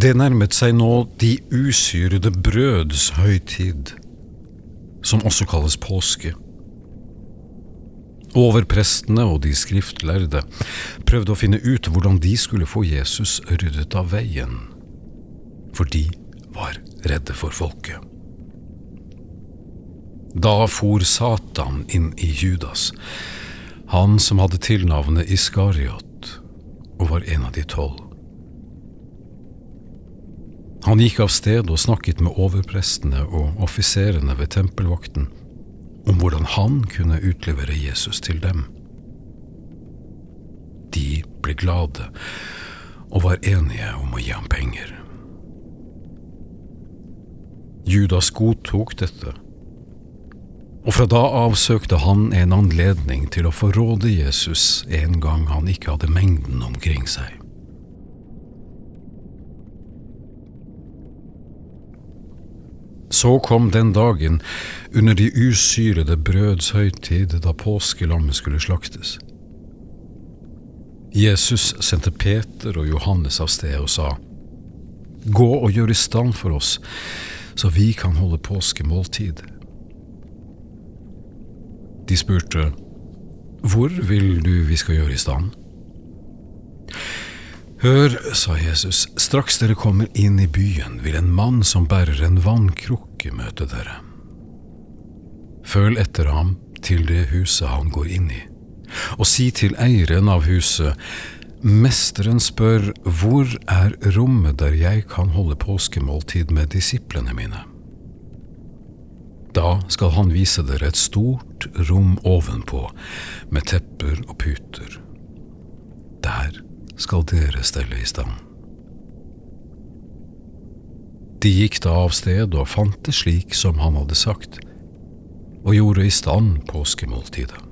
Det nærmet seg nå de usyrede brøds høytid, som også kalles påske. Overprestene og de skriftlærde prøvde å finne ut hvordan de skulle få Jesus ryddet av veien, for de var redde for folket. Da for Satan inn i Judas, han som hadde tilnavnet Iskariot og var en av de tolv. Han gikk av sted og snakket med overprestene og offiserene ved tempelvakten om hvordan han kunne utlevere Jesus til dem. De ble glade og var enige om å gi ham penger. Judas godtok dette, og fra da av søkte han en anledning til å forråde Jesus en gang han ikke hadde mengden omkring seg. Så kom den dagen under de usyrede brøds høytid da påskelammet skulle slaktes. Jesus sendte Peter og Johannes av sted og sa, Gå og gjør i stand for oss, så vi kan holde påskemåltid. De spurte, Hvor vil du vi skal gjøre i stand? Hør, sa Jesus, straks dere kommer inn i byen, vil en mann som bærer en vannkrukke møte dere. Følg etter ham til det huset han går inn i, og si til eieren av huset, Mesteren spør, hvor er rommet der jeg kan holde påskemåltid med disiplene mine? Da skal han vise dere et stort rom ovenpå, med tepper og puter. Der skal dere stelle i stand. De gikk da av sted og fant det slik som han hadde sagt, og gjorde i stand påskemåltidet.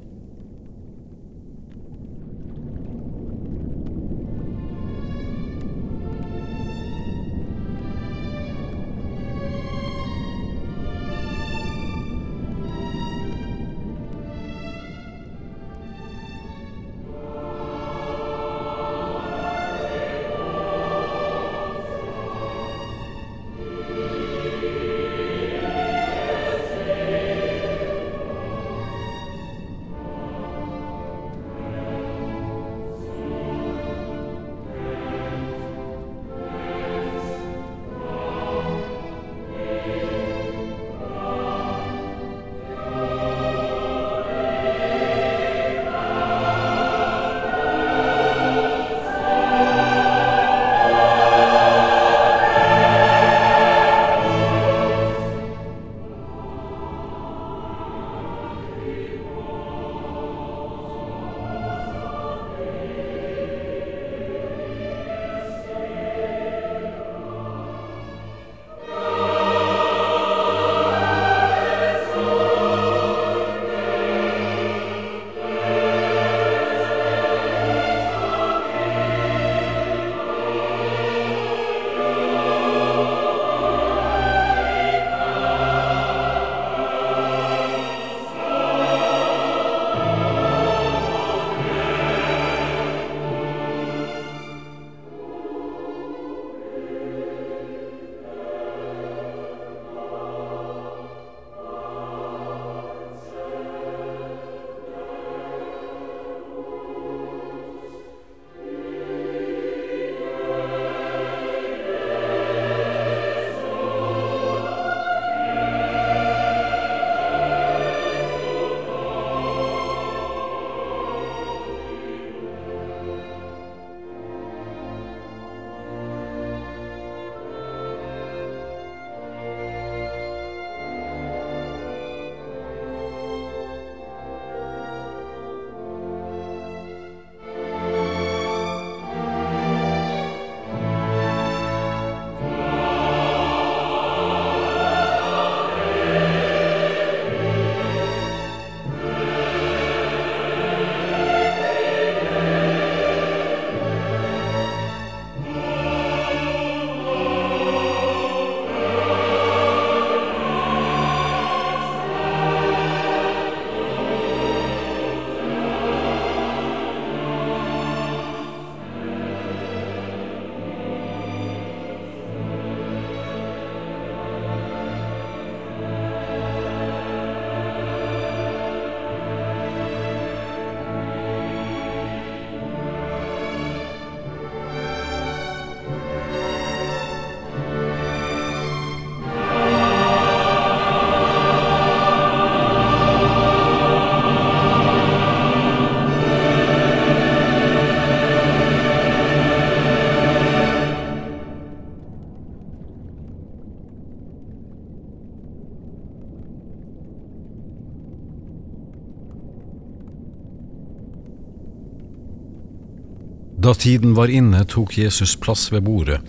Da tiden var inne, tok Jesus plass ved bordet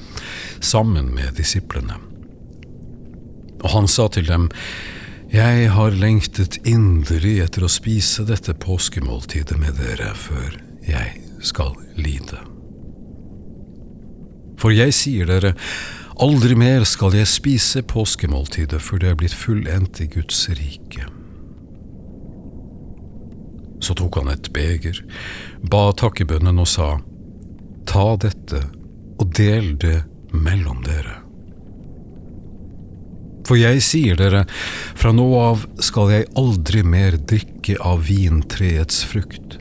sammen med disiplene. Og han sa til dem, Jeg har lengtet inderlig etter å spise dette påskemåltidet med dere før jeg skal lide. For jeg sier dere, aldri mer skal jeg spise påskemåltidet før det er blitt fullendt i Guds rike. Så tok han et beger, ba takkebønnen og sa, Ta dette og del det mellom dere. For jeg sier dere, fra nå av skal jeg aldri mer drikke av vintreets frukt,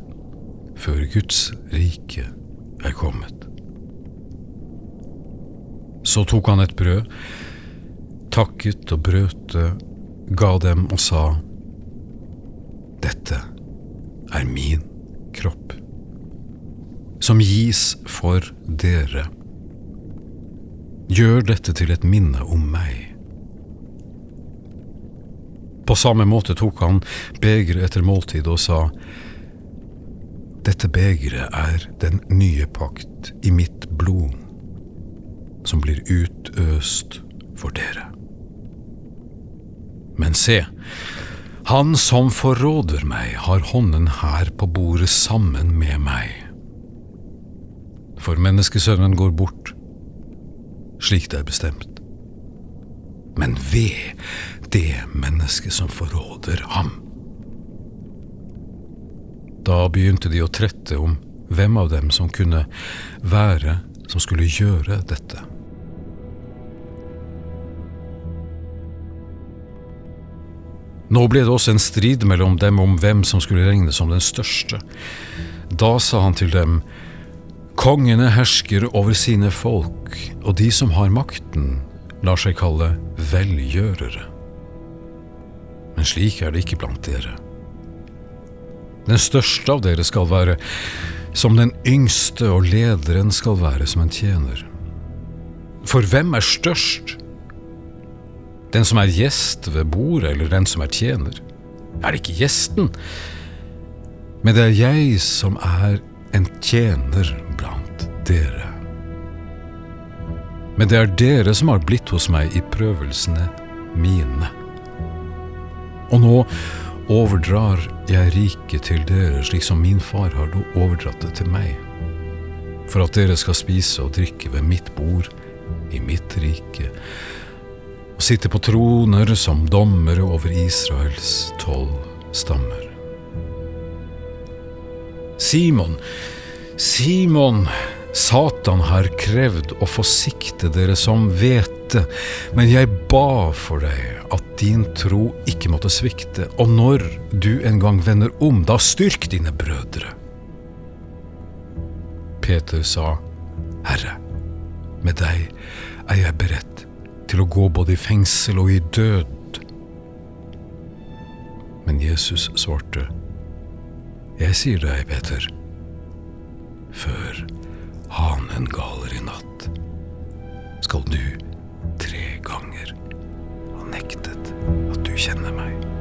før Guds rike er kommet. Så tok han et brød, takket og brøt det, ga dem og sa, Dette er min kropp som gis for dere. Gjør dette til et minne om meg. På samme måte tok han begeret etter måltid og sa, Dette begeret er den nye pakt i mitt blod, som blir utøst for dere. Men se, han som forråder meg, har hånden her på bordet sammen med meg for menneskesønnen går bort, slik det er bestemt. Men ved det mennesket som forråder ham. Da begynte de å trette om hvem av dem som kunne være som skulle gjøre dette. Nå ble det også en strid mellom dem om hvem som skulle regnes som den største. Da sa han til dem, Kongene hersker over sine folk, og de som har makten, lar seg kalle velgjørere. Men slik er det ikke blant dere. Den største av dere skal være som den yngste, og lederen skal være som en tjener. For hvem er størst? Den som er gjest ved bordet, eller den som er tjener? Er det ikke gjesten? Men det er jeg som er en tjener blant dere. Men det er dere som har blitt hos meg i prøvelsene mine. Og nå overdrar jeg riket til dere, slik som min far har overdratt det til meg, for at dere skal spise og drikke ved mitt bord i mitt rike, og sitte på troner som dommere over Israels tolv stammer. Simon, Simon, Satan har krevd å få sikte dere som hvete, men jeg ba for deg at din tro ikke måtte svikte, og når du en gang vender om, da styrk dine brødre. Peter sa, Herre, med deg er jeg beredt til å gå både i fengsel og i død. Men Jesus svarte, jeg sier deg, Peter, før hanen galer i natt, skal du tre ganger ha nektet at du kjenner meg.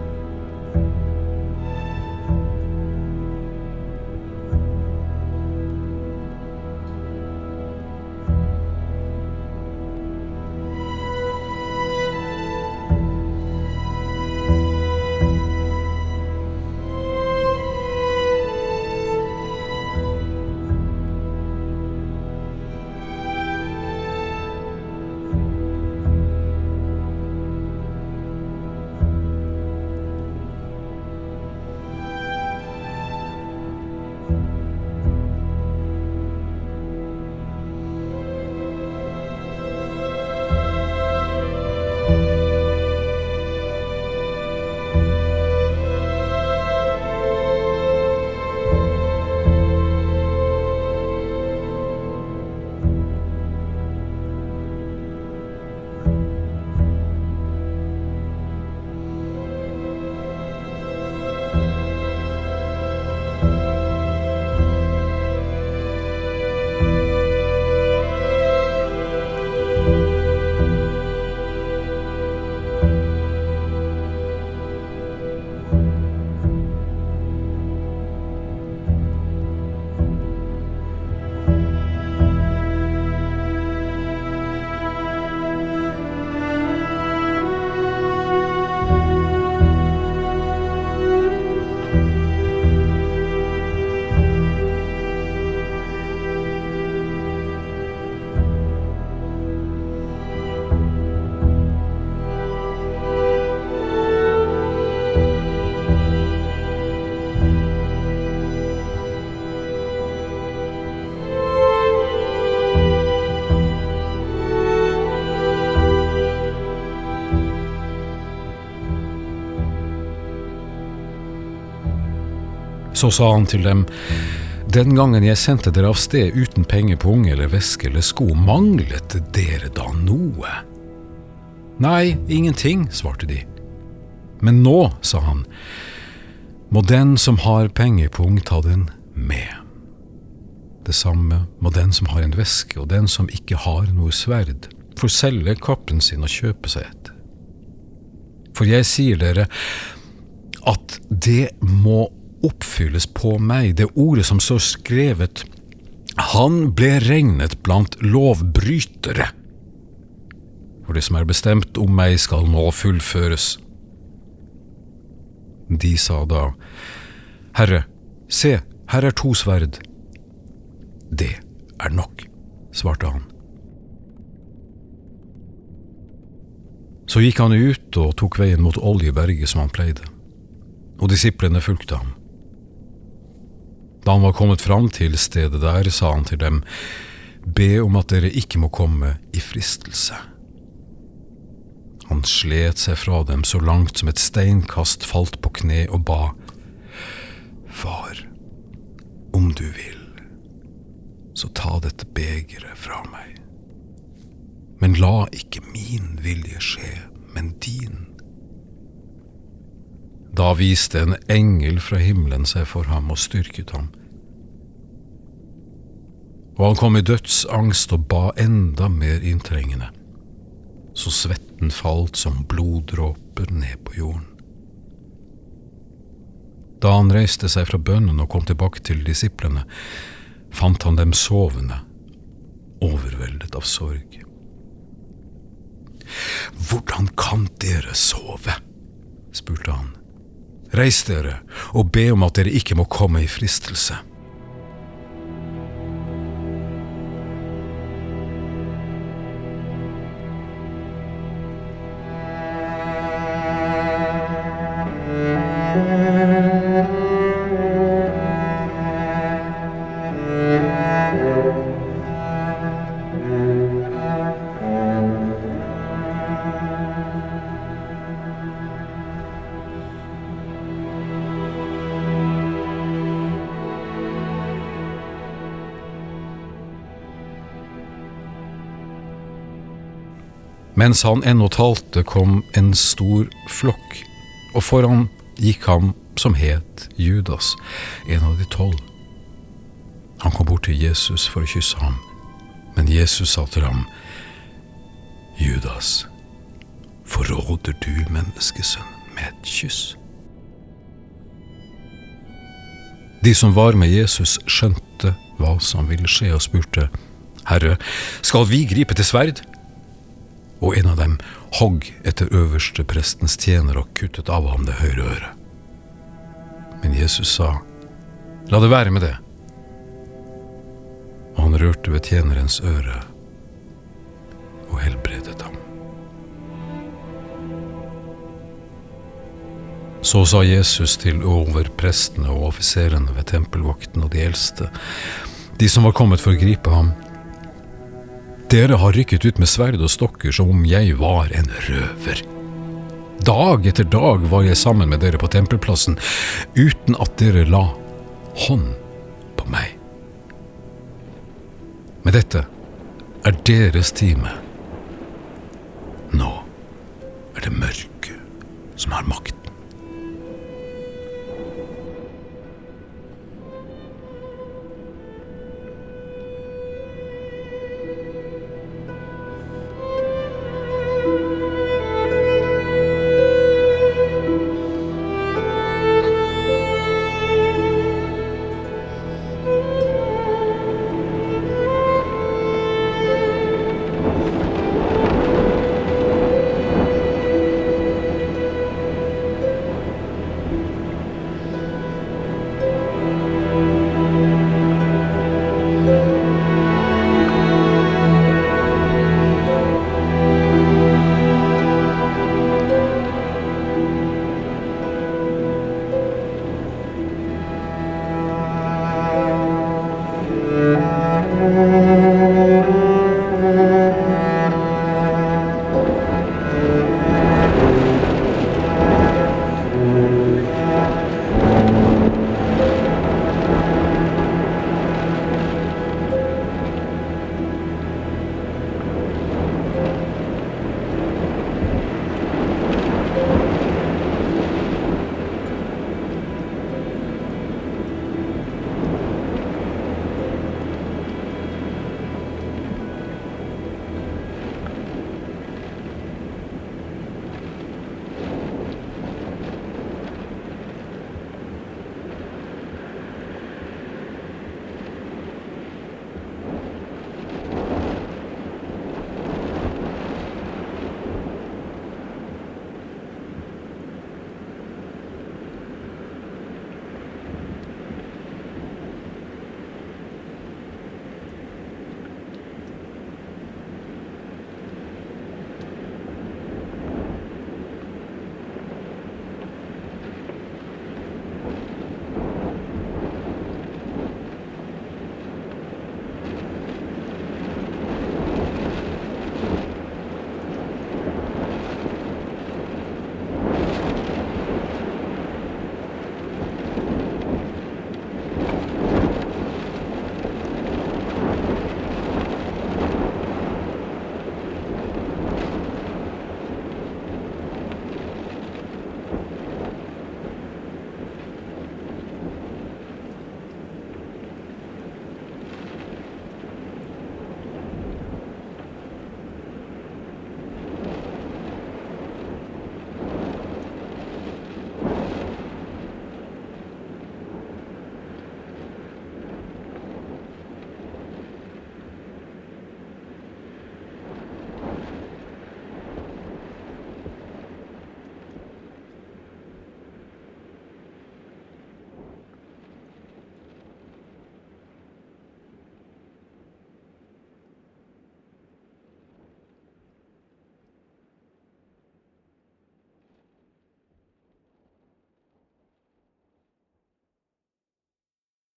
Så sa han til dem, den gangen jeg sendte dere av sted uten pengepung eller veske eller sko, manglet dere da noe? Nei, ingenting, svarte de. Men nå, sa han, må den som har pengepung ta den med. Det samme må den som har en veske, og den som ikke har noe sverd, få selge kappen sin og kjøpe seg et. For jeg sier dere at det må oppfylles på meg, det ordet som står skrevet, han ble regnet blant lovbrytere. For det som er bestemt om meg, skal nå fullføres. De sa da, Herre, se, her er to sverd. Det er nok, svarte han. Så gikk han ut og tok veien mot Oljeberget som han pleide, og disiplene fulgte ham. Da han var kommet fram til stedet der, sa han til dem, Be om at dere ikke må komme i fristelse. Han slet seg fra dem så langt som et steinkast falt på kne og ba, Far, om du vil, så ta dette begeret fra meg. Men la ikke min vilje skje, men din. Da viste en engel fra himmelen seg for ham og styrket ham. Og han kom i dødsangst og ba enda mer inntrengende, så svetten falt som bloddråper ned på jorden. Da han reiste seg fra bønnen og kom tilbake til disiplene, fant han dem sovende, overveldet av sorg. Hvordan kan dere sove? spurte han. Reis dere og be om at dere ikke må komme i fristelse. Mens han ennå talte, kom en stor flokk, og foran gikk han som het Judas, en av de tolv. Han kom bort til Jesus for å kysse ham, men Jesus sa til ham, Judas, forråder du menneskesønn med et kyss? De som var med Jesus, skjønte hva som ville skje, og spurte, Herre, skal vi gripe til sverd? Og en av dem hogg etter øverste prestens tjener og kuttet av ham det høyre øret. Men Jesus sa, La det være med det. Og han rørte ved tjenerens øre og helbredet ham. Så sa Jesus til overprestene og offiserene ved tempelvakten og de eldste, de som var kommet for å gripe ham, dere har rykket ut med sverd og stokker som om jeg var en røver. Dag etter dag var jeg sammen med dere på tempelplassen, uten at dere la hånd på meg. Men dette er deres time. Nå er det mørket som har makt.